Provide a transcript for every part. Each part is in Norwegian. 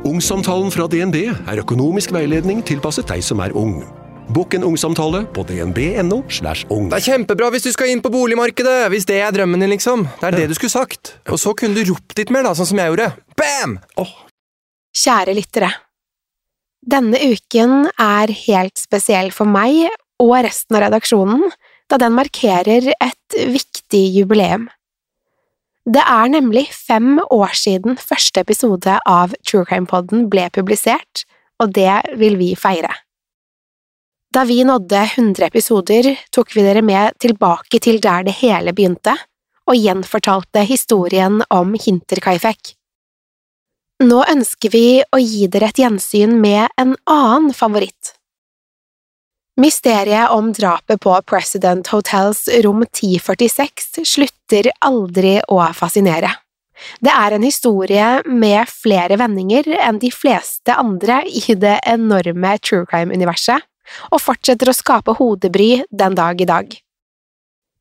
Ungsamtalen fra DNB er økonomisk veiledning tilpasset deg som er ung. Bokk en ungsamtale på dnb.no. slash ung. Det er kjempebra hvis du skal inn på boligmarkedet, hvis det er drømmen din, liksom. Det er det du skulle sagt. Og så kunne du ropt litt mer, da, sånn som jeg gjorde. Bam! Kjære lyttere. Denne uken er helt spesiell for meg og resten av redaksjonen, da den markerer et viktig jubileum. Det er nemlig fem år siden første episode av True Crime Podden ble publisert, og det vil vi feire. Da vi nådde 100 episoder, tok vi dere med tilbake til der det hele begynte, og gjenfortalte historien om Hinterkaifek. Nå ønsker vi å gi dere et gjensyn med en annen favoritt. Mysteriet om drapet på President Hotels rom 1046 slutter aldri å fascinere. Det er en historie med flere vendinger enn de fleste andre i det enorme true crime-universet, og fortsetter å skape hodebry den dag i dag.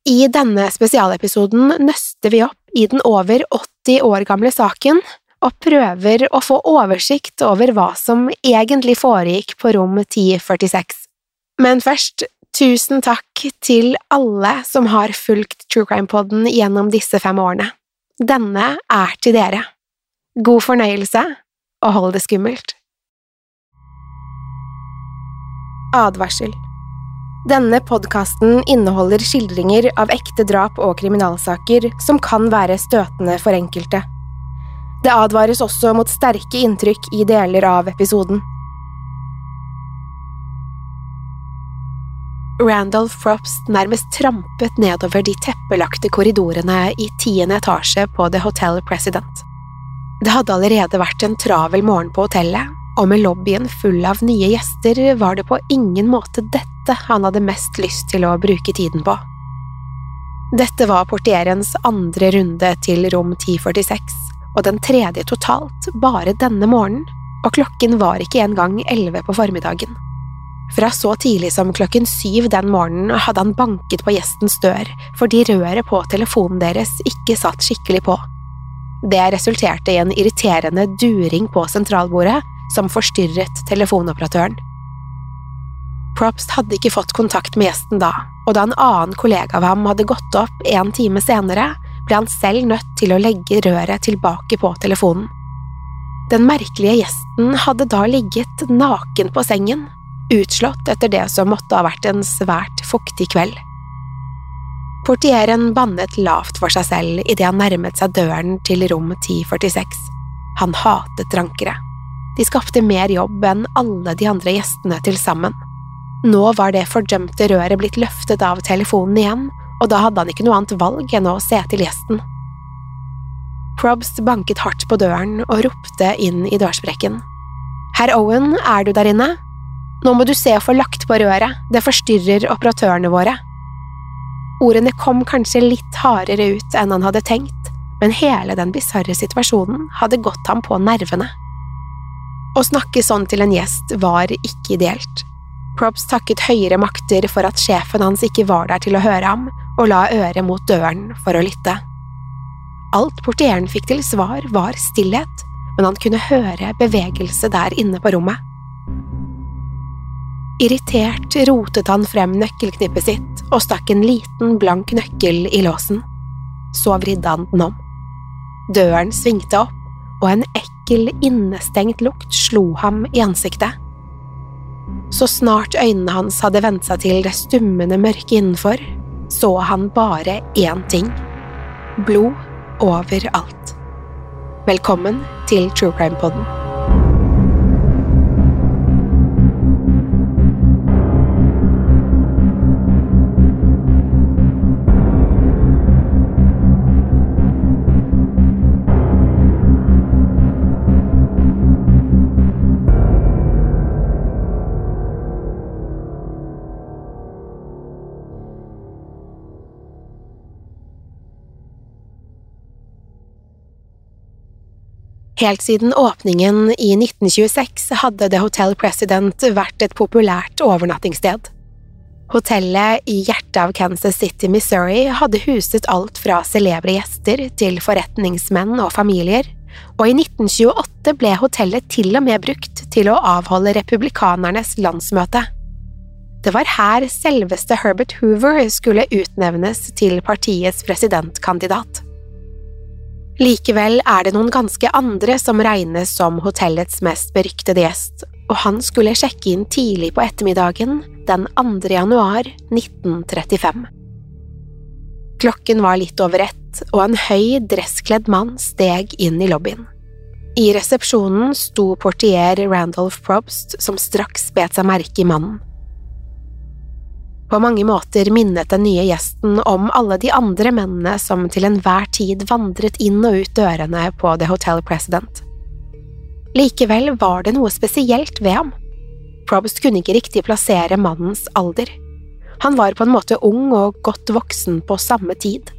I denne spesialepisoden nøster vi opp i den over 80 år gamle saken og prøver å få oversikt over hva som egentlig foregikk på rom 1046. Men først, tusen takk til alle som har fulgt True Crime-podden gjennom disse fem årene. Denne er til dere. God fornøyelse, og hold det skummelt. Advarsel Denne podkasten inneholder skildringer av ekte drap og kriminalsaker som kan være støtende for enkelte. Det advares også mot sterke inntrykk i deler av episoden. Randolph Frops nærmest trampet nedover de teppelagte korridorene i tiende etasje på The Hotel President. Det hadde allerede vært en travel morgen på hotellet, og med lobbyen full av nye gjester var det på ingen måte dette han hadde mest lyst til å bruke tiden på. Dette var portierens andre runde til rom 1046, og den tredje totalt bare denne morgenen, og klokken var ikke engang elleve på formiddagen. Fra så tidlig som klokken syv den morgenen hadde han banket på gjestens dør fordi røret på telefonen deres ikke satt skikkelig på. Det resulterte i en irriterende during på sentralbordet som forstyrret telefonoperatøren. Probst hadde ikke fått kontakt med gjesten da, og da en annen kollega av ham hadde gått opp en time senere, ble han selv nødt til å legge røret tilbake på telefonen. Den merkelige gjesten hadde da ligget naken på sengen, utslått etter det som måtte ha vært en svært fuktig kveld. Portieren bannet lavt for seg selv idet han nærmet seg døren til rom 1046. Han hatet rankere. De skapte mer jobb enn alle de andre gjestene til sammen. Nå var det fordømte røret blitt løftet av telefonen igjen, og da hadde han ikke noe annet valg enn å se til gjesten. Probst banket hardt på døren og ropte inn i dørsprekken. Herr Owen, er du der inne? Nå må du se å få lagt på røret, det forstyrrer operatørene våre. Ordene kom kanskje litt hardere ut enn han hadde tenkt, men hele den bisarre situasjonen hadde gått ham på nervene. Å snakke sånn til en gjest var ikke ideelt. Probs takket høyere makter for at sjefen hans ikke var der til å høre ham, og la øret mot døren for å lytte. Alt portieren fikk til svar, var stillhet, men han kunne høre bevegelse der inne på rommet. Irritert rotet han frem nøkkelknippet sitt og stakk en liten, blank nøkkel i låsen. Så vridde han den om. Døren svingte opp, og en ekkel innestengt lukt slo ham i ansiktet. Så snart øynene hans hadde vent seg til det stummende mørket innenfor, så han bare én ting – blod overalt. Velkommen til True Crime Podden. Helt siden åpningen i 1926 hadde The Hotel President vært et populært overnattingssted. Hotellet i hjertet av Kansas City, Missouri hadde huset alt fra celebre gjester til forretningsmenn og familier, og i 1928 ble hotellet til og med brukt til å avholde republikanernes landsmøte. Det var her selveste Herbert Hoover skulle utnevnes til partiets presidentkandidat. Likevel er det noen ganske andre som regnes som hotellets mest beryktede gjest, og han skulle sjekke inn tidlig på ettermiddagen den 2. januar 1935. Klokken var litt over ett, og en høy, dresskledd mann steg inn i lobbyen. I resepsjonen sto portier Randolph Probst, som straks bet seg merke i mannen. På mange måter minnet den nye gjesten om alle de andre mennene som til enhver tid vandret inn og ut dørene på The Hotel President. Likevel var det noe spesielt ved ham. Probst kunne ikke riktig plassere mannens alder. Han var på en måte ung og godt voksen på samme tid.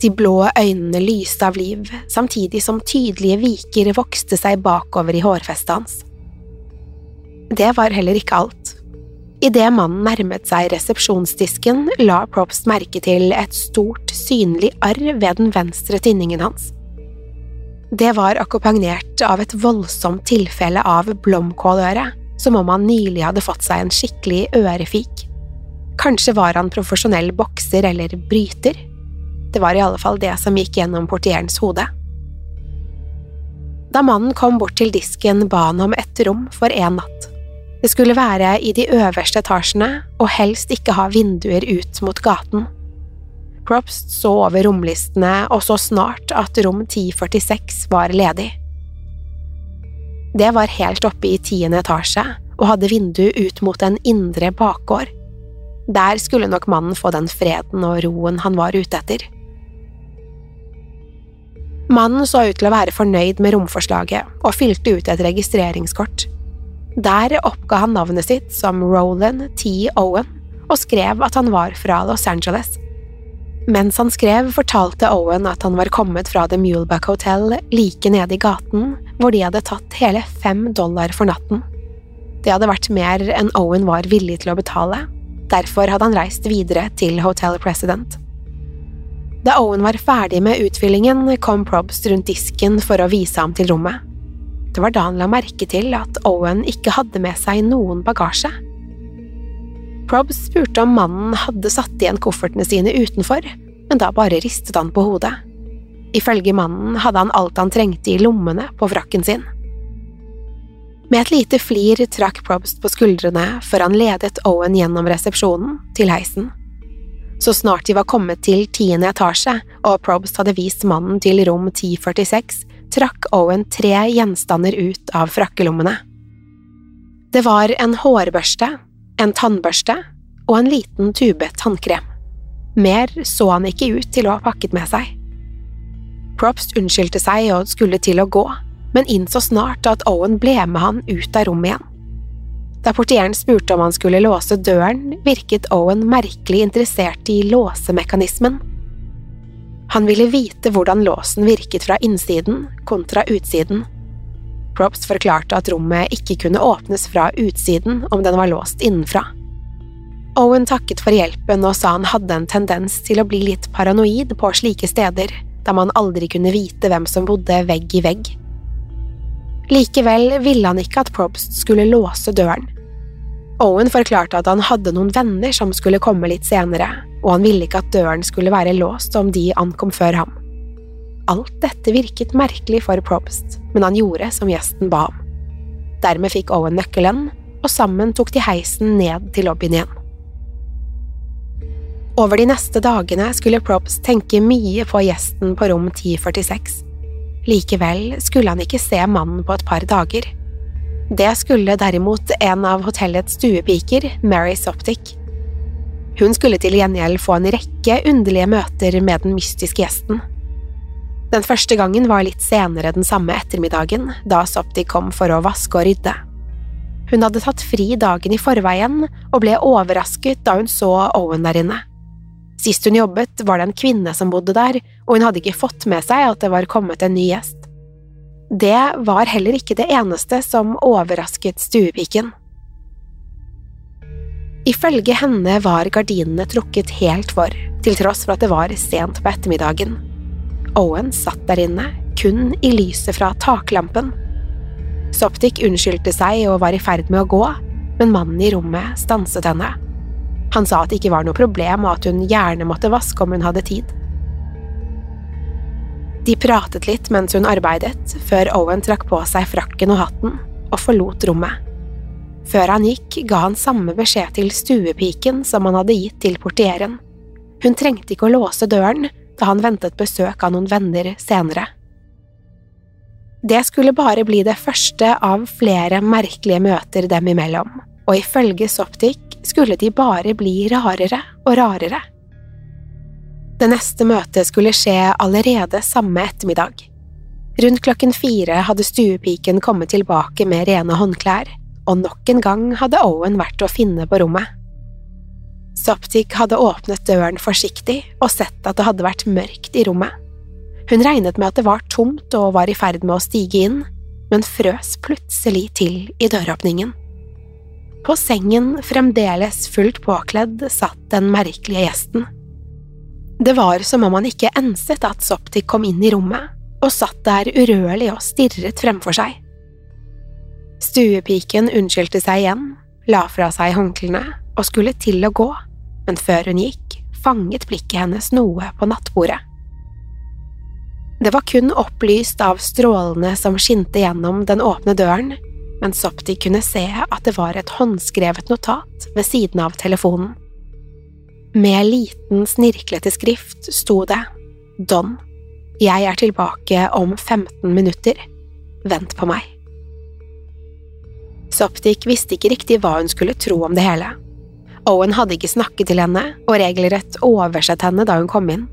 De blå øynene lyste av liv, samtidig som tydelige viker vokste seg bakover i hårfestet hans. Det var heller ikke alt. Idet mannen nærmet seg resepsjonsdisken, la Probst merke til et stort, synlig arr ved den venstre tinningen hans. Det var akkompagnert av et voldsomt tilfelle av blomkåløre, som om han nylig hadde fått seg en skikkelig ørefik. Kanskje var han profesjonell bokser eller bryter? Det var i alle fall det som gikk gjennom portierens hode. Da mannen kom bort til disken, ba han om et rom for en natt. Det skulle være i de øverste etasjene og helst ikke ha vinduer ut mot gaten. Probst så over romlistene og så snart at rom 1046 var ledig. Det var helt oppe i tiende etasje og hadde vindu ut mot en indre bakgård. Der skulle nok mannen få den freden og roen han var ute etter. Mannen så ut til å være fornøyd med romforslaget og fylte ut et registreringskort. Der oppga han navnet sitt som Roland T. Owen og skrev at han var fra Los Angeles. Mens han skrev, fortalte Owen at han var kommet fra The Muleback Hotel like nede i gaten, hvor de hadde tatt hele fem dollar for natten. Det hadde vært mer enn Owen var villig til å betale, derfor hadde han reist videre til Hotel President. Da Owen var ferdig med utfyllingen, kom Probst rundt disken for å vise ham til rommet. Det var da han la merke til at Owen ikke hadde med seg noen bagasje. Probs spurte om mannen hadde satt igjen koffertene sine utenfor, men da bare ristet han på hodet. Ifølge mannen hadde han alt han trengte i lommene på frakken sin. Med et lite flir trakk Probst på skuldrene før han ledet Owen gjennom resepsjonen til heisen. Så snart de var kommet til tiende etasje og Probst hadde vist mannen til rom 1046, trakk Owen tre gjenstander ut av frakkelommene. Det var en hårbørste, en tannbørste og en liten tube tannkrem. Mer så han ikke ut til å ha pakket med seg. Propst unnskyldte seg og skulle til å gå, men innså snart at Owen ble med han ut av rommet igjen. Da portieren spurte om han skulle låse døren, virket Owen merkelig interessert i låsemekanismen. Han ville vite hvordan låsen virket fra innsiden kontra utsiden. Props forklarte at rommet ikke kunne åpnes fra utsiden om den var låst innenfra. Owen takket for hjelpen og sa han hadde en tendens til å bli litt paranoid på slike steder, da man aldri kunne vite hvem som bodde vegg i vegg. Likevel ville han ikke at Probst skulle låse døren. Owen forklarte at han hadde noen venner som skulle komme litt senere, og han ville ikke at døren skulle være låst om de ankom før ham. Alt dette virket merkelig for Probst, men han gjorde som gjesten ba om. Dermed fikk Owen nøkkelen, og sammen tok de heisen ned til lobbyen igjen. Over de neste dagene skulle Probst tenke mye på gjesten på rom 1046. Likevel skulle han ikke se mannen på et par dager. Det skulle derimot en av hotellets stuepiker, Mary Soptic. Hun skulle til gjengjeld få en rekke underlige møter med den mystiske gjesten. Den første gangen var litt senere den samme ettermiddagen, da Soptic kom for å vaske og rydde. Hun hadde tatt fri dagen i forveien og ble overrasket da hun så Owen der inne. Sist hun jobbet, var det en kvinne som bodde der, og hun hadde ikke fått med seg at det var kommet en ny gjest. Det var heller ikke det eneste som overrasket stuepiken. Ifølge henne var gardinene trukket helt for, til tross for at det var sent på ettermiddagen. Owen satt der inne, kun i lyset fra taklampen. Soptic unnskyldte seg og var i ferd med å gå, men mannen i rommet stanset henne. Han sa at det ikke var noe problem, og at hun gjerne måtte vaske om hun hadde tid. De pratet litt mens hun arbeidet, før Owen trakk på seg frakken og hatten og forlot rommet. Før han gikk, ga han samme beskjed til stuepiken som han hadde gitt til portieren. Hun trengte ikke å låse døren da han ventet besøk av noen venner senere. Det skulle bare bli det første av flere merkelige møter dem imellom, og ifølge Soptic skulle de bare bli rarere og rarere. Det neste møtet skulle skje allerede samme ettermiddag. Rundt klokken fire hadde stuepiken kommet tilbake med rene håndklær, og nok en gang hadde Owen vært å finne på rommet. Soptic hadde åpnet døren forsiktig og sett at det hadde vært mørkt i rommet. Hun regnet med at det var tomt og var i ferd med å stige inn, men frøs plutselig til i døråpningen. På sengen, fremdeles fullt påkledd, satt den merkelige gjesten. Det var som om han ikke enset at Soptik kom inn i rommet, og satt der urørlig og stirret fremfor seg. Stuepiken unnskyldte seg igjen, la fra seg håndklærne og skulle til å gå, men før hun gikk, fanget blikket hennes noe på nattbordet. Det var kun opplyst av strålene som skinte gjennom den åpne døren, men Sopti kunne se at det var et håndskrevet notat ved siden av telefonen. Med liten, snirklete skrift sto det Don, jeg er tilbake om 15 minutter, vent på meg. Soptik visste ikke riktig hva hun skulle tro om det hele. Owen hadde ikke snakket til henne og regelrett oversett henne da hun kom inn.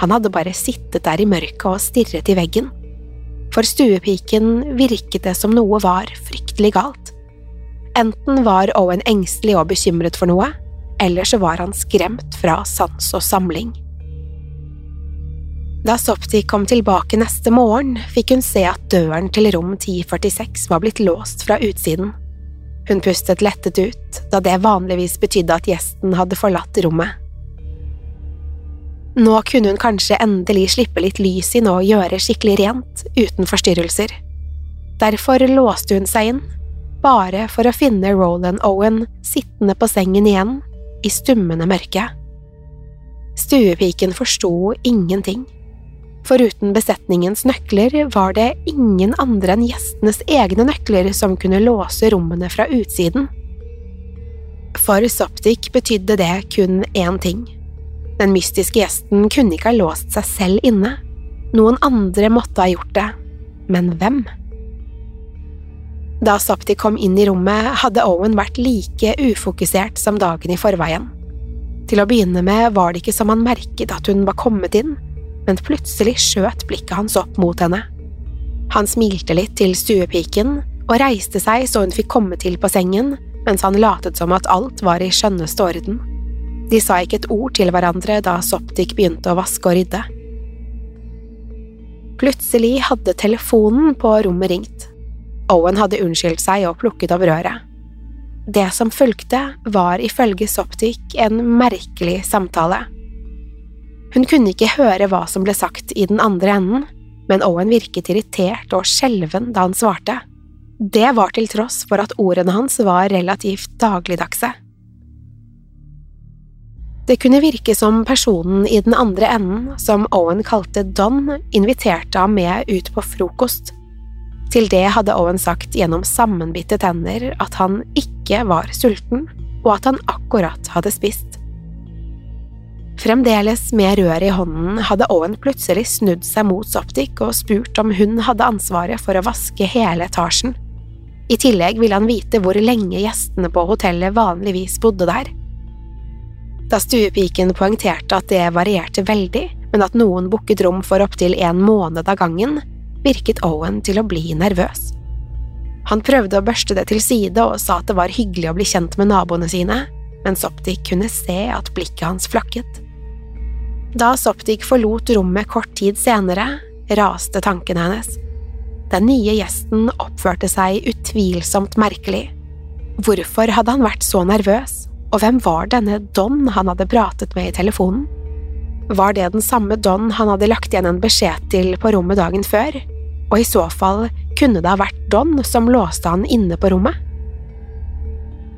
Han hadde bare sittet der i mørket og stirret i veggen. For stuepiken virket det som noe var fryktelig galt. Enten var Owen engstelig og bekymret for noe, eller så var han skremt fra sans og samling. Da Sopti kom tilbake neste morgen, fikk hun se at døren til rom 1046 var blitt låst fra utsiden. Hun pustet lettet ut, da det vanligvis betydde at gjesten hadde forlatt rommet. Nå kunne hun kanskje endelig slippe litt lys inn og gjøre skikkelig rent, uten forstyrrelser. Derfor låste hun seg inn, bare for å finne Roland Owen sittende på sengen igjen, i stummende mørke. Stuepiken forsto ingenting. Foruten besetningens nøkler var det ingen andre enn gjestenes egne nøkler som kunne låse rommene fra utsiden. For Soptic betydde det kun én ting den mystiske gjesten kunne ikke ha låst seg selv inne. Noen andre måtte ha gjort det. Men hvem? Da Sapti kom inn i rommet, hadde Owen vært like ufokusert som dagen i forveien. Til å begynne med var det ikke som han merket at hun var kommet inn, men plutselig skjøt blikket hans opp mot henne. Han smilte litt til stuepiken og reiste seg så hun fikk komme til på sengen, mens han latet som at alt var i skjønneste orden. De sa ikke et ord til hverandre da Soptik begynte å vaske og rydde. Plutselig hadde telefonen på rommet ringt. Owen hadde unnskyldt seg og plukket opp røret. Det som fulgte, var ifølge Soptic en merkelig samtale. Hun kunne ikke høre hva som ble sagt i den andre enden, men Owen virket irritert og skjelven da han svarte. Det var til tross for at ordene hans var relativt dagligdagse. Det kunne virke som personen i den andre enden, som Owen kalte Don, inviterte ham med ut på frokost. Til det hadde Owen sagt gjennom sammenbitte tenner at han ikke var sulten, og at han akkurat hadde spist. Fremdeles med røret i hånden hadde Owen plutselig snudd seg mot Soptic og spurt om hun hadde ansvaret for å vaske hele etasjen. I tillegg ville han vite hvor lenge gjestene på hotellet vanligvis bodde der. Da stuepiken poengterte at det varierte veldig, men at noen booket rom for opptil en måned av gangen, virket Owen til å bli nervøs. Han prøvde å børste det til side og sa at det var hyggelig å bli kjent med naboene sine, men Soptik kunne se at blikket hans flakket. Da Soptik forlot rommet kort tid senere, raste tankene hennes. Den nye gjesten oppførte seg utvilsomt merkelig. Hvorfor hadde han vært så nervøs, og hvem var denne Don han hadde pratet med i telefonen? Var det den samme Don han hadde lagt igjen en beskjed til på rommet dagen før? Og i så fall kunne det ha vært Don som låste han inne på rommet?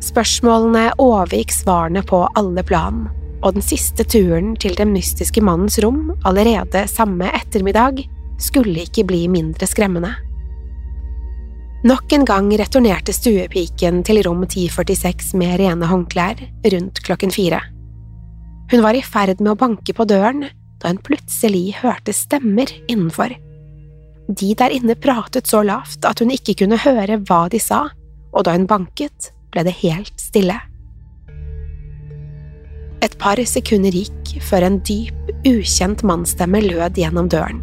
Spørsmålene overgikk svarene på alle plan, og den siste turen til den mystiske mannens rom allerede samme ettermiddag skulle ikke bli mindre skremmende. Nok en gang returnerte stuepiken til rom 1046 med rene håndklær rundt klokken fire. Hun var i ferd med å banke på døren da hun plutselig hørte stemmer innenfor. De der inne pratet så lavt at hun ikke kunne høre hva de sa, og da hun banket, ble det helt stille. Et par sekunder gikk før en dyp, ukjent mannsstemme lød gjennom døren.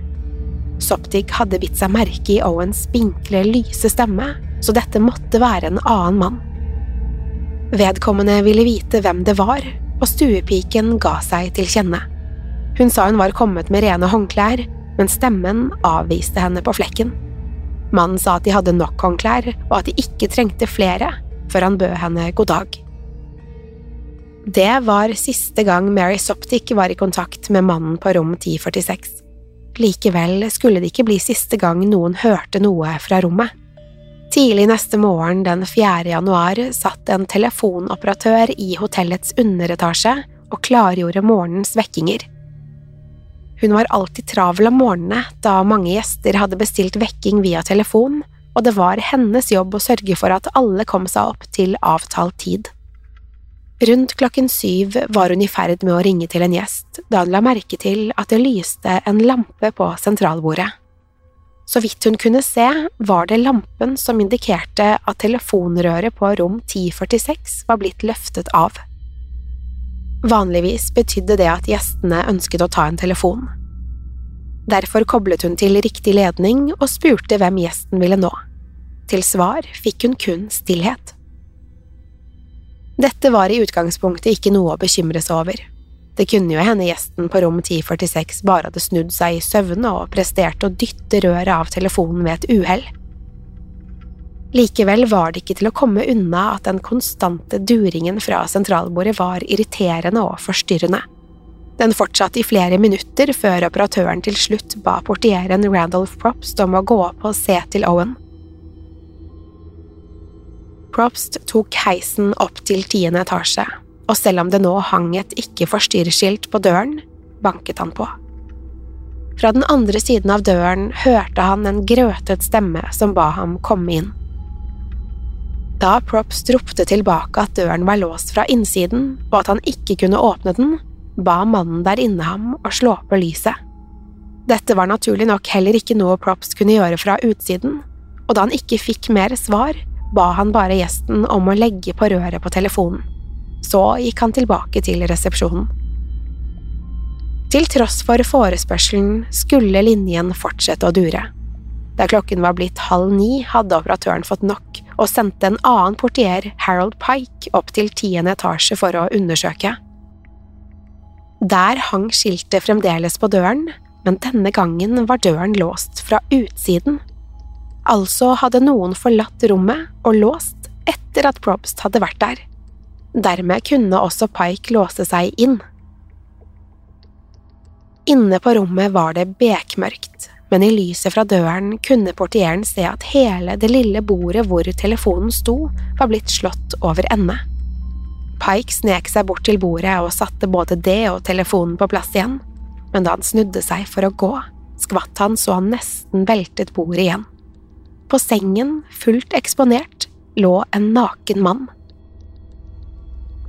Soptic hadde bitt seg merke i Owens spinkle, lyse stemme, så dette måtte være en annen mann. Vedkommende ville vite hvem det var, og stuepiken ga seg til kjenne. Hun sa hun var kommet med rene håndklær, men stemmen avviste henne på flekken. Mannen sa at de hadde nok håndklær, og at de ikke trengte flere, før han bød henne god dag. Det var siste gang Mary Soptic var i kontakt med mannen på rom 1046. Likevel skulle det ikke bli siste gang noen hørte noe fra rommet. Tidlig neste morgen den 4. januar satt en telefonoperatør i hotellets underetasje og klargjorde morgenens vekkinger. Hun var alltid travel om morgenene, da mange gjester hadde bestilt vekking via telefon, og det var hennes jobb å sørge for at alle kom seg opp til avtalt tid. Rundt klokken syv var hun i ferd med å ringe til en gjest da hun la merke til at det lyste en lampe på sentralbordet. Så vidt hun kunne se, var det lampen som indikerte at telefonrøret på rom 1046 var blitt løftet av. Vanligvis betydde det at gjestene ønsket å ta en telefon. Derfor koblet hun til riktig ledning og spurte hvem gjesten ville nå. Til svar fikk hun kun stillhet. Dette var i utgangspunktet ikke noe å bekymre seg over. Det kunne jo hende gjesten på rom 1046 bare hadde snudd seg i søvne og prestert å dytte røret av telefonen ved et uhell. Likevel var det ikke til å komme unna at den konstante duringen fra sentralbordet var irriterende og forstyrrende. Den fortsatte i flere minutter før operatøren til slutt ba portieren Randolph Propst om å gå opp og se til Owen. Probst tok heisen opp til tiende etasje, og selv om det nå hang et ikke forstyrr-skilt på døren, banket han på. Fra den andre siden av døren hørte han en grøtet stemme som ba ham komme inn. Da Props ropte tilbake at døren var låst fra innsiden, og at han ikke kunne åpne den, ba mannen der inne ham å slå på lyset. Dette var naturlig nok heller ikke noe Props kunne gjøre fra utsiden, og da han ikke fikk mer svar, ba han bare gjesten om å legge på røret på telefonen. Så gikk han tilbake til resepsjonen. Til tross for forespørselen skulle linjen fortsette å dure. Da klokken var blitt halv ni, hadde operatøren fått nok og sendte en annen portier, Harold Pike, opp til tiende etasje for å undersøke. Der hang skiltet fremdeles på døren, men denne gangen var døren låst fra utsiden Altså hadde noen forlatt rommet og låst etter at Probst hadde vært der. Dermed kunne også Pike låse seg inn. Inne på rommet var det bekmørkt, men i lyset fra døren kunne portieren se at hele det lille bordet hvor telefonen sto, var blitt slått over ende. Pike snek seg bort til bordet og satte både det og telefonen på plass igjen, men da han snudde seg for å gå, skvatt han så han nesten veltet bordet igjen. På sengen, fullt eksponert, lå en naken mann.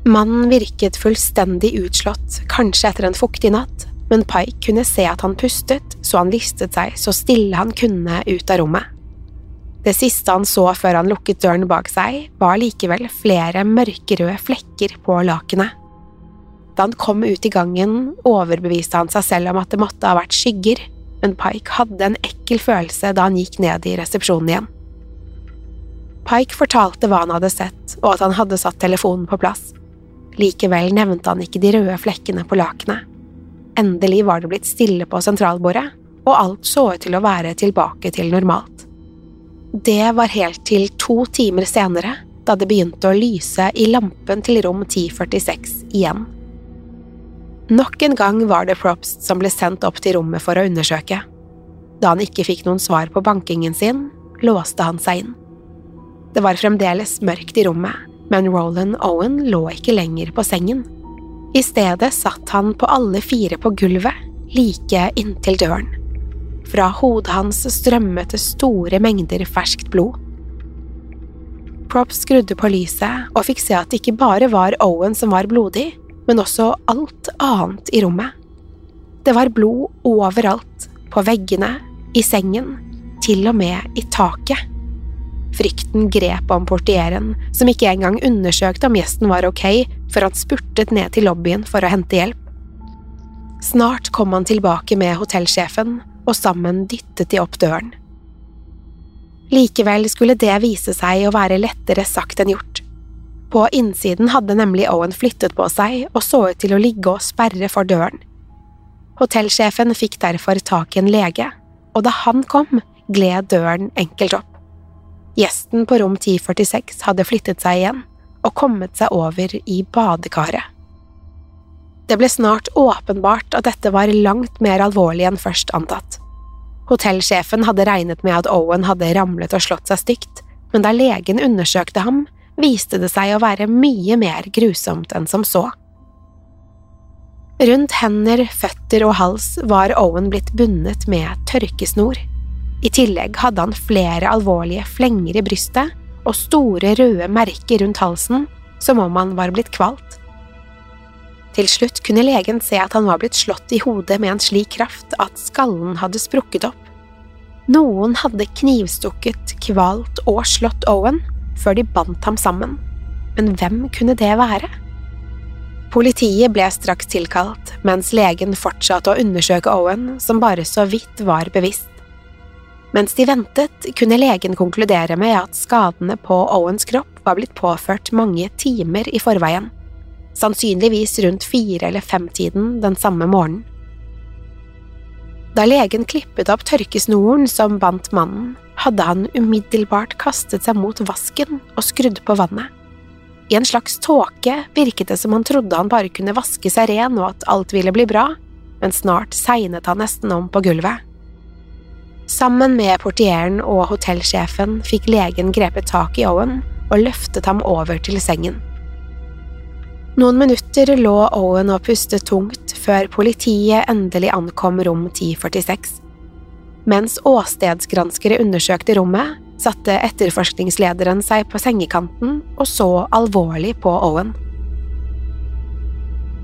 Mannen virket fullstendig utslått, kanskje etter en fuktig natt, men Pike kunne se at han pustet, så han listet seg så stille han kunne ut av rommet. Det siste han så før han lukket døren bak seg, var likevel flere mørkerøde flekker på lakenet. Da han kom ut i gangen, overbeviste han seg selv om at det måtte ha vært skygger, men Pike hadde en ekkel følelse da han gikk ned i resepsjonen igjen. Pike fortalte hva han hadde sett, og at han hadde satt telefonen på plass. Likevel nevnte han ikke de røde flekkene på lakenet. Endelig var det blitt stille på sentralbordet, og alt så ut til å være tilbake til normalt. Det var helt til to timer senere, da det begynte å lyse i lampen til rom 1046 igjen. Nok en gang var det Propst som ble sendt opp til rommet for å undersøke. Da han ikke fikk noen svar på bankingen sin, låste han seg inn. Det var fremdeles mørkt i rommet, men Roland Owen lå ikke lenger på sengen. I stedet satt han på alle fire på gulvet, like inntil døren. Fra hodet hans strømmet det store mengder ferskt blod. Prop skrudde på lyset og fikk se at det ikke bare var Owen som var blodig, men også alt annet i rommet. Det var blod overalt, på veggene, i sengen, til og med i taket. Frykten grep om portieren, som ikke engang undersøkte om gjesten var ok, før han spurtet ned til lobbyen for å hente hjelp. Snart kom han tilbake med hotellsjefen, og sammen dyttet de opp døren. Likevel skulle det vise seg å være lettere sagt enn gjort. På innsiden hadde nemlig Owen flyttet på seg og så ut til å ligge og sperre for døren. Hotellsjefen fikk derfor tak i en lege, og da han kom, gled døren enkelt opp. Gjesten på rom 1046 hadde flyttet seg igjen og kommet seg over i badekaret. Det ble snart åpenbart at dette var langt mer alvorlig enn først antatt. Hotellsjefen hadde regnet med at Owen hadde ramlet og slått seg stygt, men da legen undersøkte ham, viste det seg å være mye mer grusomt enn som så. Rundt hender, føtter og hals var Owen blitt bundet med tørkesnor. I tillegg hadde han flere alvorlige flenger i brystet og store røde merker rundt halsen, som om han var blitt kvalt. Til slutt kunne legen se at han var blitt slått i hodet med en slik kraft at skallen hadde sprukket opp. Noen hadde knivstukket, kvalt og slått Owen før de bandt ham sammen, men hvem kunne det være? Politiet ble straks tilkalt, mens legen fortsatte å undersøke Owen, som bare så vidt var bevisst. Mens de ventet, kunne legen konkludere med at skadene på Owens kropp var blitt påført mange timer i forveien, sannsynligvis rundt fire- eller femtiden den samme morgenen. Da legen klippet opp tørkesnoren som bandt mannen, hadde han umiddelbart kastet seg mot vasken og skrudd på vannet. I en slags tåke virket det som han trodde han bare kunne vaske seg ren og at alt ville bli bra, men snart segnet han nesten om på gulvet. Sammen med portieren og hotellsjefen fikk legen grepet tak i Owen og løftet ham over til sengen. Noen minutter lå Owen og pustet tungt før politiet endelig ankom rom 1046. Mens åstedsgranskere undersøkte rommet, satte etterforskningslederen seg på sengekanten og så alvorlig på Owen.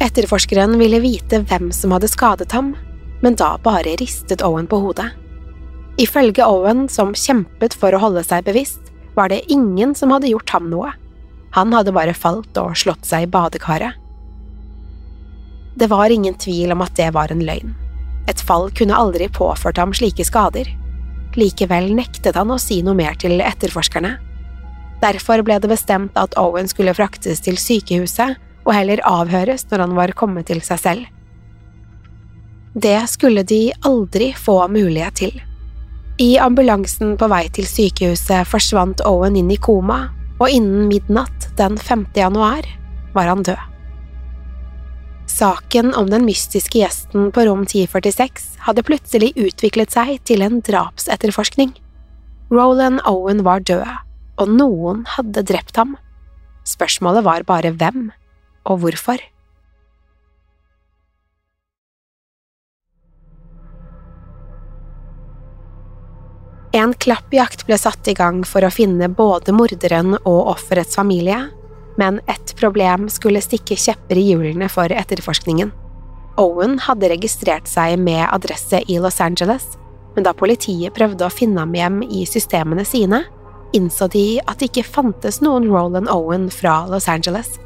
Etterforskeren ville vite hvem som hadde skadet ham, men da bare ristet Owen på hodet. Ifølge Owen, som kjempet for å holde seg bevisst, var det ingen som hadde gjort ham noe. Han hadde bare falt og slått seg i badekaret. Det var ingen tvil om at det var en løgn. Et fall kunne aldri påført ham slike skader. Likevel nektet han å si noe mer til etterforskerne. Derfor ble det bestemt at Owen skulle fraktes til sykehuset og heller avhøres når han var kommet til seg selv. Det skulle de aldri få mulighet til. I ambulansen på vei til sykehuset forsvant Owen inn i koma, og innen midnatt den 5. januar var han død. Saken om den mystiske gjesten på rom 1046 hadde plutselig utviklet seg til en drapsetterforskning. Roland Owen var død, og noen hadde drept ham. Spørsmålet var bare hvem, og hvorfor. En klappjakt ble satt i gang for å finne både morderen og offerets familie, men ett problem skulle stikke kjepper i hjulene for etterforskningen. Owen hadde registrert seg med adresse i Los Angeles, men da politiet prøvde å finne ham hjem i systemene sine, innså de at det ikke fantes noen Roland Owen fra Los Angeles.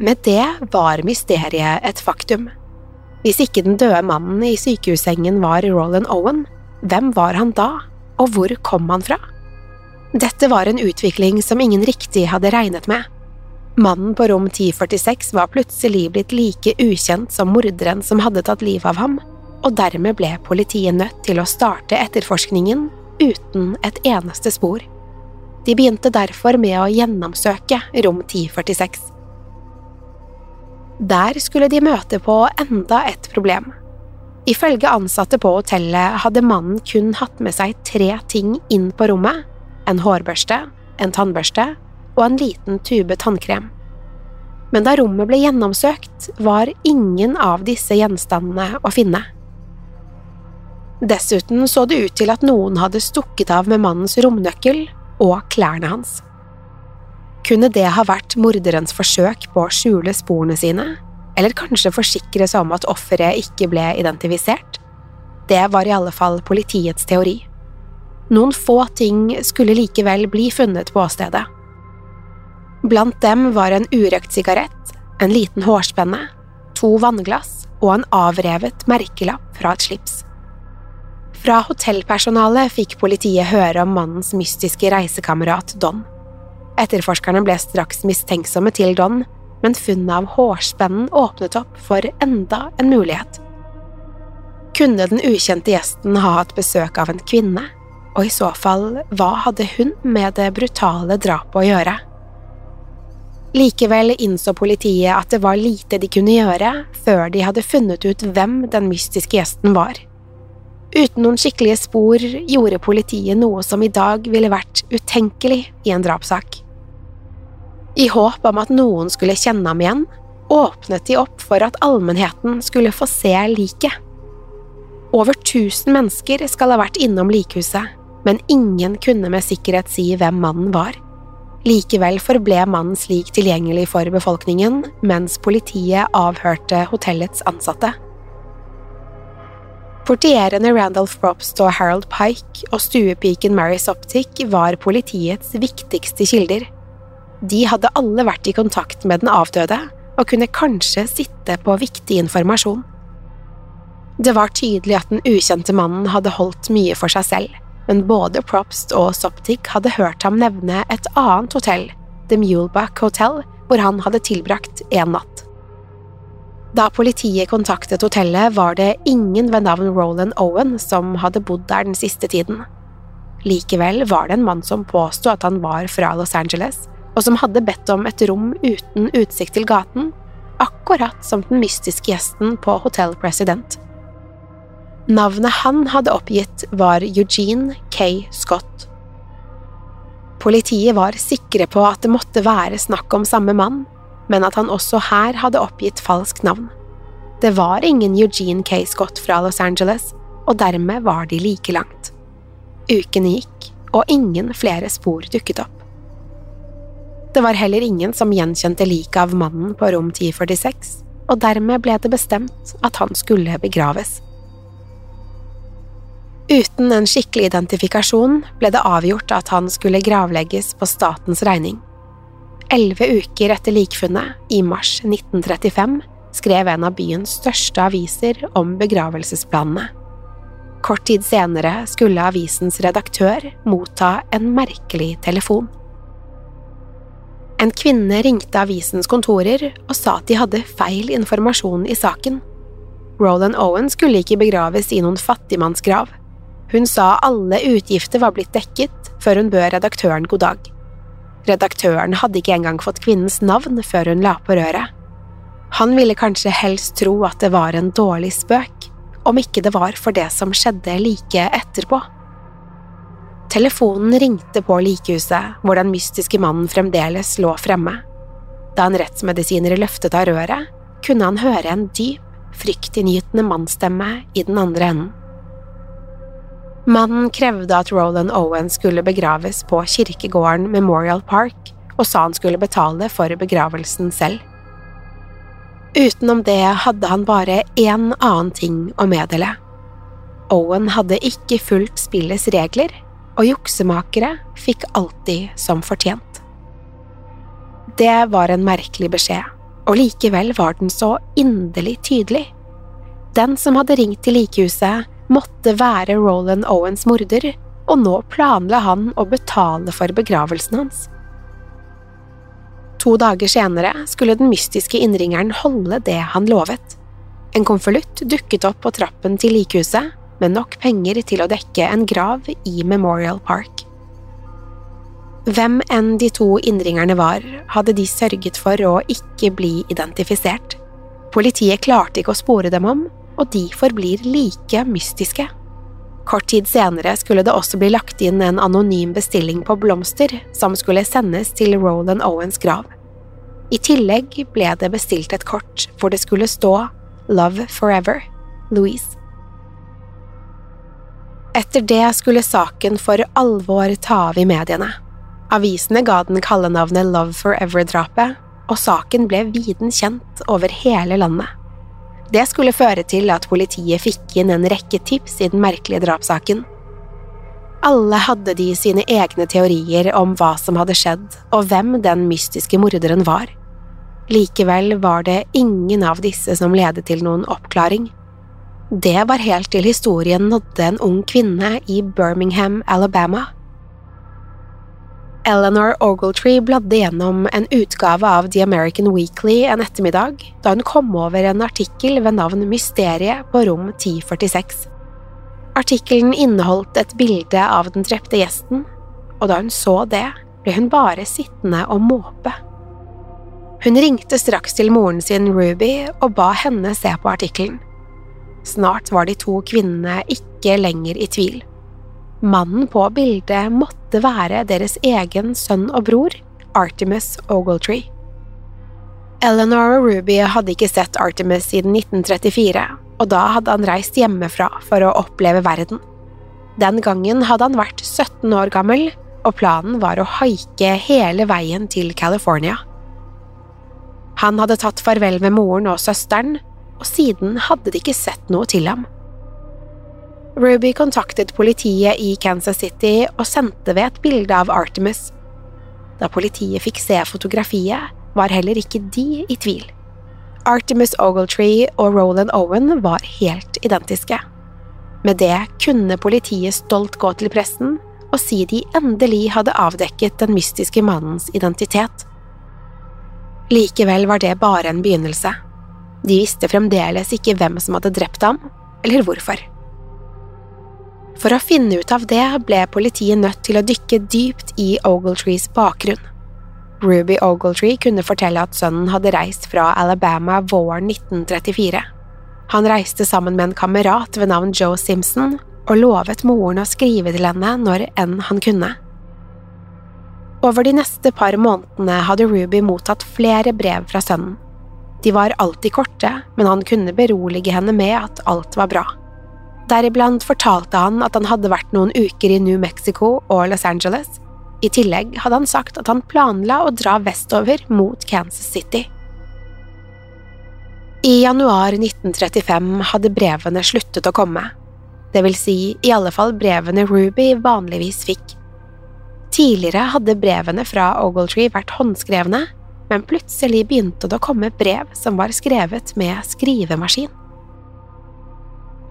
Med det var mysteriet et faktum. Hvis ikke den døde mannen i sykehussengen var Roland Owen, hvem var han da, og hvor kom han fra? Dette var en utvikling som ingen riktig hadde regnet med. Mannen på rom 1046 var plutselig blitt like ukjent som morderen som hadde tatt livet av ham, og dermed ble politiet nødt til å starte etterforskningen uten et eneste spor. De begynte derfor med å gjennomsøke rom 1046. Der skulle de møte på enda et problem. Ifølge ansatte på hotellet hadde mannen kun hatt med seg tre ting inn på rommet – en hårbørste, en tannbørste og en liten tube tannkrem. Men da rommet ble gjennomsøkt, var ingen av disse gjenstandene å finne. Dessuten så det ut til at noen hadde stukket av med mannens romnøkkel og klærne hans. Kunne det ha vært morderens forsøk på å skjule sporene sine, eller kanskje forsikre seg om at offeret ikke ble identifisert? Det var i alle fall politiets teori. Noen få ting skulle likevel bli funnet på åstedet. Blant dem var en urøkt sigarett, en liten hårspenne, to vannglass og en avrevet merkelapp fra et slips. Fra hotellpersonalet fikk politiet høre om mannens mystiske reisekamerat Don. Etterforskerne ble straks mistenksomme til Don, men funnet av hårspennen åpnet opp for enda en mulighet. Kunne den ukjente gjesten ha hatt besøk av en kvinne, og i så fall, hva hadde hun med det brutale drapet å gjøre? Likevel innså politiet at det var lite de kunne gjøre før de hadde funnet ut hvem den mystiske gjesten var. Uten noen skikkelige spor gjorde politiet noe som i dag ville vært utenkelig i en drapssak. I håp om at noen skulle kjenne ham igjen, åpnet de opp for at allmennheten skulle få se liket. Over tusen mennesker skal ha vært innom likhuset, men ingen kunne med sikkerhet si hvem mannen var. Likevel forble mannen slik tilgjengelig for befolkningen, mens politiet avhørte hotellets ansatte. Portierene Randolph Probst og Harold Pike og stuepiken Mary Soptic var politiets viktigste kilder. De hadde alle vært i kontakt med den avdøde og kunne kanskje sitte på viktig informasjon. Det var tydelig at den ukjente mannen hadde holdt mye for seg selv, men både Propst og Soptic hadde hørt ham nevne et annet hotell, The Muleback Hotel, hvor han hadde tilbrakt en natt. Da politiet kontaktet hotellet, var det ingen ved navn Roland Owen som hadde bodd der den siste tiden. Likevel var det en mann som påsto at han var fra Los Angeles, og som hadde bedt om et rom uten utsikt til gaten, akkurat som den mystiske gjesten på Hotell President. Navnet han hadde oppgitt, var Eugene K. Scott. Politiet var sikre på at det måtte være snakk om samme mann, men at han også her hadde oppgitt falskt navn. Det var ingen Eugene K. Scott fra Los Angeles, og dermed var de like langt. Ukene gikk, og ingen flere spor dukket opp. Det var heller ingen som gjenkjente liket av mannen på rom 1046, og dermed ble det bestemt at han skulle begraves. Uten en skikkelig identifikasjon ble det avgjort at han skulle gravlegges på statens regning. Elleve uker etter likfunnet, i mars 1935, skrev en av byens største aviser om begravelsesplanene. Kort tid senere skulle avisens redaktør motta en merkelig telefon. En kvinne ringte avisens kontorer og sa at de hadde feil informasjon i saken. Roland Owen skulle ikke begraves i noen fattigmannsgrav. Hun sa alle utgifter var blitt dekket før hun bød redaktøren god dag. Redaktøren hadde ikke engang fått kvinnens navn før hun la på røret. Han ville kanskje helst tro at det var en dårlig spøk, om ikke det var for det som skjedde like etterpå. Telefonen ringte på likehuset, hvor den mystiske mannen fremdeles lå fremme. Da en rettsmedisiner løftet av røret, kunne han høre en dyp, fryktinngytende mannsstemme i den andre enden. Mannen krevde at Roland Owen skulle begraves på kirkegården Memorial Park, og sa han skulle betale for begravelsen selv. Utenom det hadde han bare én annen ting å meddele. Owen hadde ikke fulgt spillets regler, og juksemakere fikk alltid som fortjent. Det var en merkelig beskjed, og likevel var den så inderlig tydelig. Den som hadde ringt til likehuset, måtte være Roland Owens morder, og nå planla han å betale for begravelsen hans. To dager senere skulle den mystiske innringeren holde det han lovet. En konvolutt dukket opp på trappen til likhuset, med nok penger til å dekke en grav i Memorial Park. Hvem enn de to innringerne var, hadde de sørget for å ikke bli identifisert. Politiet klarte ikke å spore dem om, og de forblir like mystiske. Kort tid senere skulle det også bli lagt inn en anonym bestilling på blomster som skulle sendes til Roland Owens grav. I tillegg ble det bestilt et kort hvor det skulle stå Love Forever, Louise. Etter det skulle saken for alvor ta av i mediene. Avisene ga den kallenavnet Love Forever-drapet, og saken ble viden kjent over hele landet. Det skulle føre til at politiet fikk inn en rekke tips i den merkelige drapssaken. Alle hadde de sine egne teorier om hva som hadde skjedd, og hvem den mystiske morderen var. Likevel var det ingen av disse som ledet til noen oppklaring. Det var helt til historien nådde en ung kvinne i Birmingham, Alabama. Eleanor Ogletree bladde gjennom en utgave av The American Weekly en ettermiddag da hun kom over en artikkel ved navn Mysteriet på rom 1046. Artikkelen inneholdt et bilde av den drepte gjesten, og da hun så det, ble hun bare sittende og måpe. Hun ringte straks til moren sin Ruby og ba henne se på artikkelen. Snart var de to kvinnene ikke lenger i tvil. Mannen på bildet måtte være deres egen sønn og bror, Artemis Ogletree. Eleanor og Ruby hadde ikke sett Artemis siden 1934, og da hadde han reist hjemmefra for å oppleve verden. Den gangen hadde han vært 17 år gammel, og planen var å haike hele veien til California. Han hadde tatt farvel med moren og søsteren, og siden hadde de ikke sett noe til ham. Ruby kontaktet politiet i Kansas City og sendte ved et bilde av Artemis. Da politiet fikk se fotografiet, var heller ikke de i tvil. Artemis Ogletree og Roland Owen var helt identiske. Med det kunne politiet stolt gå til pressen og si de endelig hadde avdekket den mystiske mannens identitet. Likevel var det bare en begynnelse. De visste fremdeles ikke hvem som hadde drept ham, eller hvorfor. For å finne ut av det ble politiet nødt til å dykke dypt i Ogletrees bakgrunn. Ruby Ogletree kunne fortelle at sønnen hadde reist fra Alabama våren 1934. Han reiste sammen med en kamerat ved navn Joe Simpson og lovet moren å skrive til henne når enn han kunne. Over de neste par månedene hadde Ruby mottatt flere brev fra sønnen. De var alltid korte, men han kunne berolige henne med at alt var bra. Deriblant fortalte han at han hadde vært noen uker i New Mexico og Los Angeles. I tillegg hadde han sagt at han planla å dra vestover mot Kansas City. I januar 1935 hadde brevene sluttet å komme, det vil si i alle fall brevene Ruby vanligvis fikk. Tidligere hadde brevene fra Ogletree vært håndskrevne, men plutselig begynte det å komme brev som var skrevet med skrivemaskin.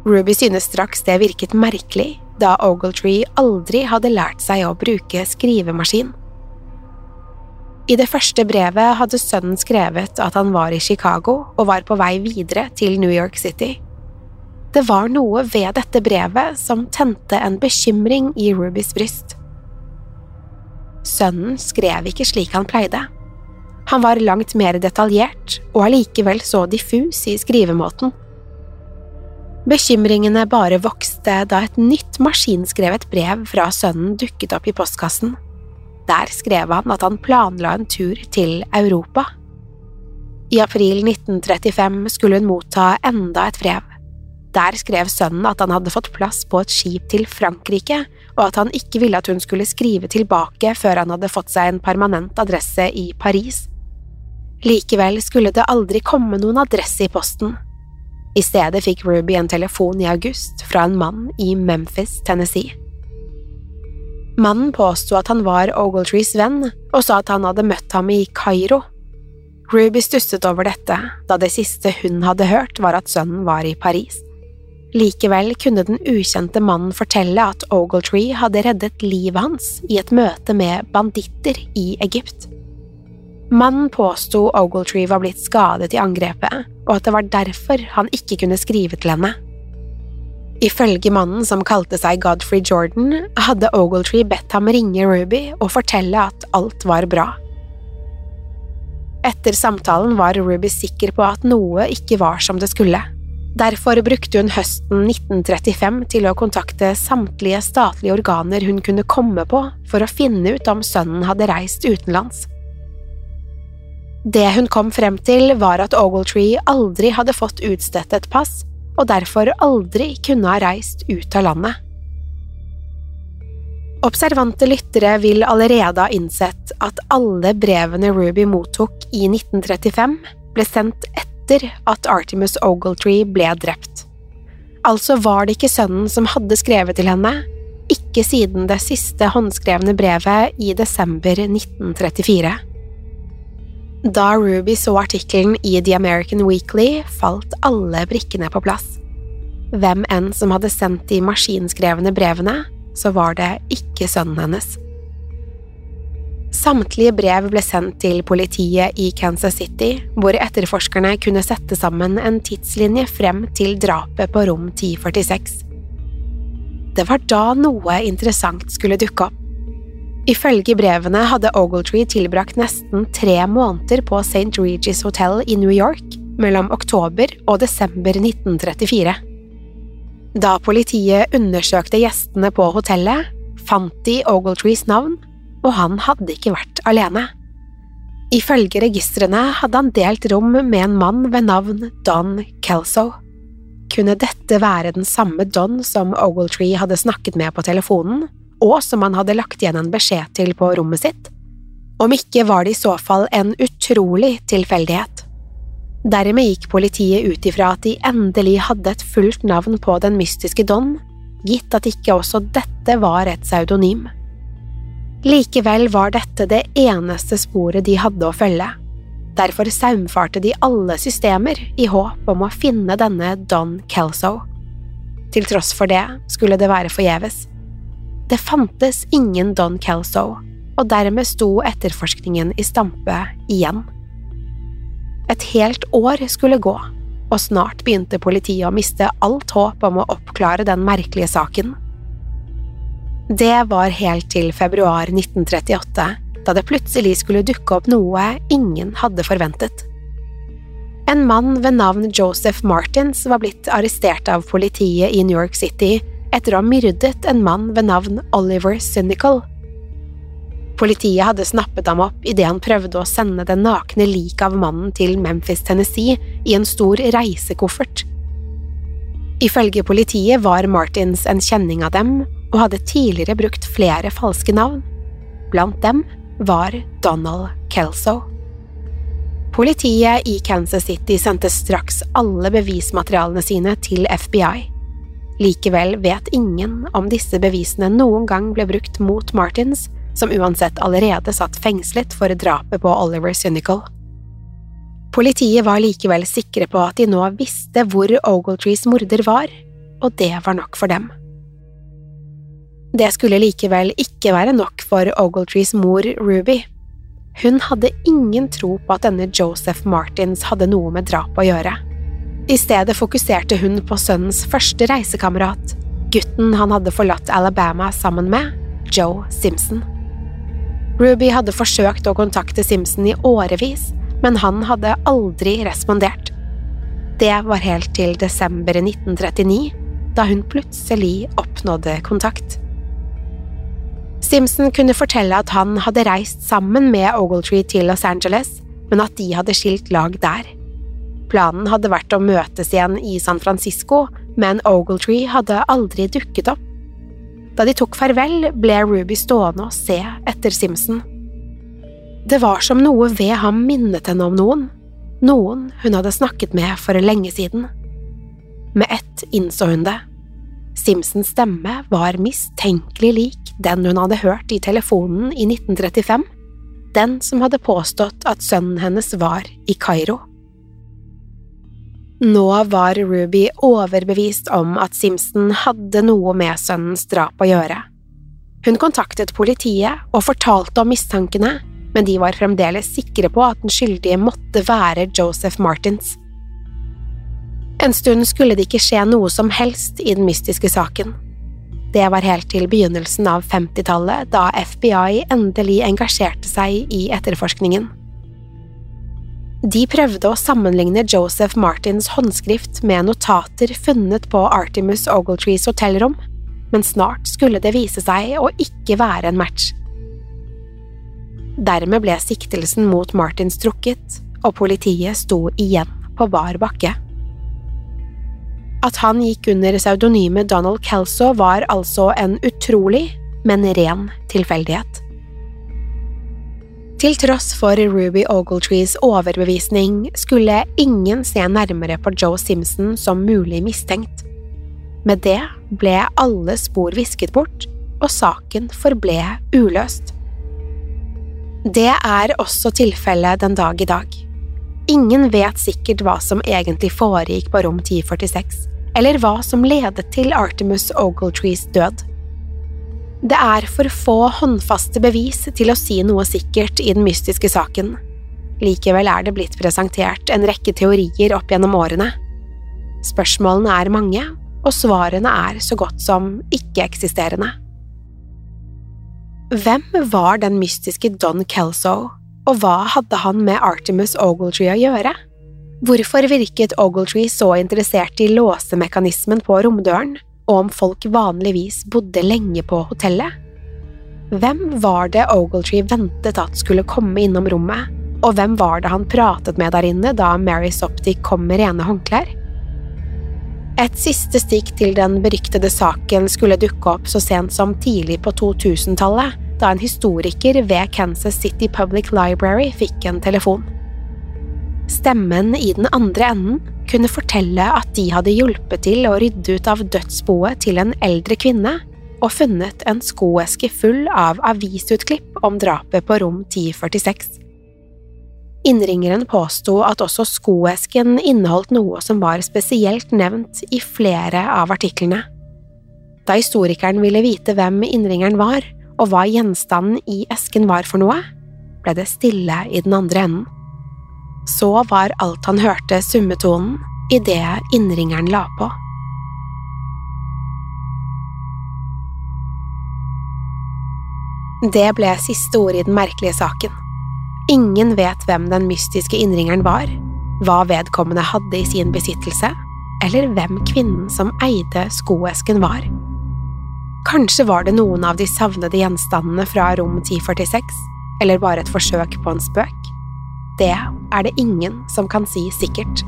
Ruby synes straks det virket merkelig, da Ogletree aldri hadde lært seg å bruke skrivemaskin. I det første brevet hadde sønnen skrevet at han var i Chicago og var på vei videre til New York City. Det var noe ved dette brevet som tente en bekymring i Rubys bryst. Sønnen skrev ikke slik han pleide. Han var langt mer detaljert og allikevel så diffus i skrivemåten. Bekymringene bare vokste da et nytt maskinskrevet brev fra sønnen dukket opp i postkassen. Der skrev han at han planla en tur til Europa. I april 1935 skulle hun motta enda et brev. Der skrev sønnen at han hadde fått plass på et skip til Frankrike, og at han ikke ville at hun skulle skrive tilbake før han hadde fått seg en permanent adresse i Paris. Likevel skulle det aldri komme noen adresse i posten. I stedet fikk Ruby en telefon i august fra en mann i Memphis, Tennessee. Mannen påsto at han var Ogletrees venn, og sa at han hadde møtt ham i Kairo. Ruby stusset over dette, da det siste hun hadde hørt var at sønnen var i Paris. Likevel kunne den ukjente mannen fortelle at Ogletree hadde reddet livet hans i et møte med banditter i Egypt. Mannen påsto Ogletree var blitt skadet i angrepet, og at det var derfor han ikke kunne skrive til henne. Ifølge mannen som kalte seg Godfrey Jordan, hadde Ogletree bedt ham ringe Ruby og fortelle at alt var bra. Etter samtalen var Ruby sikker på at noe ikke var som det skulle. Derfor brukte hun høsten 1935 til å kontakte samtlige statlige organer hun kunne komme på for å finne ut om sønnen hadde reist utenlands. Det hun kom frem til, var at Ogletree aldri hadde fått utstedt et pass, og derfor aldri kunne ha reist ut av landet. Observante lyttere vil allerede ha innsett at alle brevene Ruby mottok i 1935, ble sendt etter at Artemus Ogletree ble drept. Altså var det ikke sønnen som hadde skrevet til henne, ikke siden det siste håndskrevne brevet i desember 1934. Da Ruby så artikkelen i The American Weekly, falt alle brikkene på plass. Hvem enn som hadde sendt de maskinskrevne brevene, så var det ikke sønnen hennes. Samtlige brev ble sendt til politiet i Kansas City, hvor etterforskerne kunne sette sammen en tidslinje frem til drapet på rom 1046. Det var da noe interessant skulle dukke opp. Ifølge brevene hadde Ogletree tilbrakt nesten tre måneder på St. Regis Hotel i New York mellom oktober og desember 1934. Da politiet undersøkte gjestene på hotellet, fant de Ogletrees navn, og han hadde ikke vært alene. Ifølge registrene hadde han delt rom med en mann ved navn Don Kelso. Kunne dette være den samme Don som Ogletree hadde snakket med på telefonen, og som han hadde lagt igjen en beskjed til på rommet sitt. Om ikke var det i så fall en utrolig tilfeldighet. Dermed gikk politiet ut ifra at de endelig hadde et fullt navn på den mystiske Don, gitt at ikke også dette var et pseudonym. Likevel var dette det eneste sporet de hadde å følge. Derfor saumfarte de alle systemer i håp om å finne denne Don Kelso. Til tross for det skulle det være forgjeves. Det fantes ingen Don Kelso, og dermed sto etterforskningen i stampe igjen. Et helt år skulle gå, og snart begynte politiet å miste alt håp om å oppklare den merkelige saken. Det var helt til februar 1938, da det plutselig skulle dukke opp noe ingen hadde forventet. En mann ved navn Joseph Martins var blitt arrestert av politiet i New York City etter å ha myrdet en mann ved navn Oliver Cynical. Politiet hadde snappet ham opp idet han prøvde å sende det nakne liket av mannen til Memphis, Tennessee i en stor reisekoffert. Ifølge politiet var Martins en kjenning av dem og hadde tidligere brukt flere falske navn. Blant dem var Donald Kelso. Politiet i Kansas City sendte straks alle bevismaterialene sine til FBI. Likevel vet ingen om disse bevisene noen gang ble brukt mot Martins, som uansett allerede satt fengslet for drapet på Oliver Cynical. Politiet var likevel sikre på at de nå visste hvor Ogletrees morder var, og det var nok for dem. Det skulle likevel ikke være nok for Ogletrees mor Ruby. Hun hadde ingen tro på at denne Joseph Martins hadde noe med drapet å gjøre. I stedet fokuserte hun på sønnens første reisekamerat, gutten han hadde forlatt Alabama sammen med, Joe Simpson. Ruby hadde forsøkt å kontakte Simpson i årevis, men han hadde aldri respondert. Det var helt til desember 1939, da hun plutselig oppnådde kontakt. Simpson kunne fortelle at han hadde reist sammen med Ogletree til Los Angeles, men at de hadde skilt lag der. Planen hadde vært å møtes igjen i San Francisco, men Ogletree hadde aldri dukket opp. Da de tok farvel, ble Ruby stående og se etter Simpson. Det var som noe ved ham minnet henne om noen, noen hun hadde snakket med for lenge siden. Med ett innså hun det. Simpsons stemme var mistenkelig lik den hun hadde hørt i telefonen i 1935, den som hadde påstått at sønnen hennes var i Kairo. Nå var Ruby overbevist om at Simpson hadde noe med sønnens drap å gjøre. Hun kontaktet politiet og fortalte om mistankene, men de var fremdeles sikre på at den skyldige måtte være Joseph Martins. En stund skulle det ikke skje noe som helst i den mystiske saken. Det var helt til begynnelsen av 50-tallet, da FBI endelig engasjerte seg i etterforskningen. De prøvde å sammenligne Joseph Martins håndskrift med notater funnet på Artemus Ogletrees hotellrom, men snart skulle det vise seg å ikke være en match. Dermed ble siktelsen mot Martins trukket, og politiet sto igjen på bar bakke. At han gikk under pseudonymet Donald Kelso var altså en utrolig, men ren tilfeldighet. Til tross for Ruby Ogletrees overbevisning skulle ingen se nærmere på Joe Simpson som mulig mistenkt. Med det ble alle spor visket bort, og saken forble uløst. Det er også tilfellet den dag i dag. Ingen vet sikkert hva som egentlig foregikk på rom 1046, eller hva som ledet til Artemus Ogletrees død. Det er for få håndfaste bevis til å si noe sikkert i den mystiske saken. Likevel er det blitt presentert en rekke teorier opp gjennom årene. Spørsmålene er mange, og svarene er så godt som ikke-eksisterende. Hvem var den mystiske Don Kelso, og hva hadde han med Artemus Ogletree å gjøre? Hvorfor virket Ogletree så interessert i låsemekanismen på romdøren? Og om folk vanligvis bodde lenge på hotellet. Hvem var det Ogletree ventet at skulle komme innom rommet, og hvem var det han pratet med der inne da Mary Soptic kom med rene håndklær? Et siste stikk til den beryktede saken skulle dukke opp så sent som tidlig på 2000-tallet, da en historiker ved Kansas City Public Library fikk en telefon. Stemmen i den andre enden kunne fortelle at de hadde hjulpet til å rydde ut av dødsboet til en eldre kvinne og funnet en skoeske full av avisutklipp om drapet på rom 1046. Innringeren påsto at også skoesken inneholdt noe som var spesielt nevnt i flere av artiklene. Da historikeren ville vite hvem innringeren var, og hva gjenstanden i esken var for noe, ble det stille i den andre enden. Så var alt han hørte summetonen idet innringeren la på. Det ble siste ord i den merkelige saken. Ingen vet hvem den mystiske innringeren var, hva vedkommende hadde i sin besittelse, eller hvem kvinnen som eide skoesken var. Kanskje var det noen av de savnede gjenstandene fra rom 1046, eller bare et forsøk på en spøk? Det er det ingen som kan si sikkert.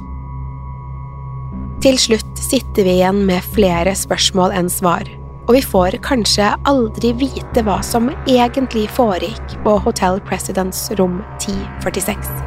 Til slutt sitter vi igjen med flere spørsmål enn svar, og vi får kanskje aldri vite hva som egentlig foregikk på Hotel Presidents rom 1046.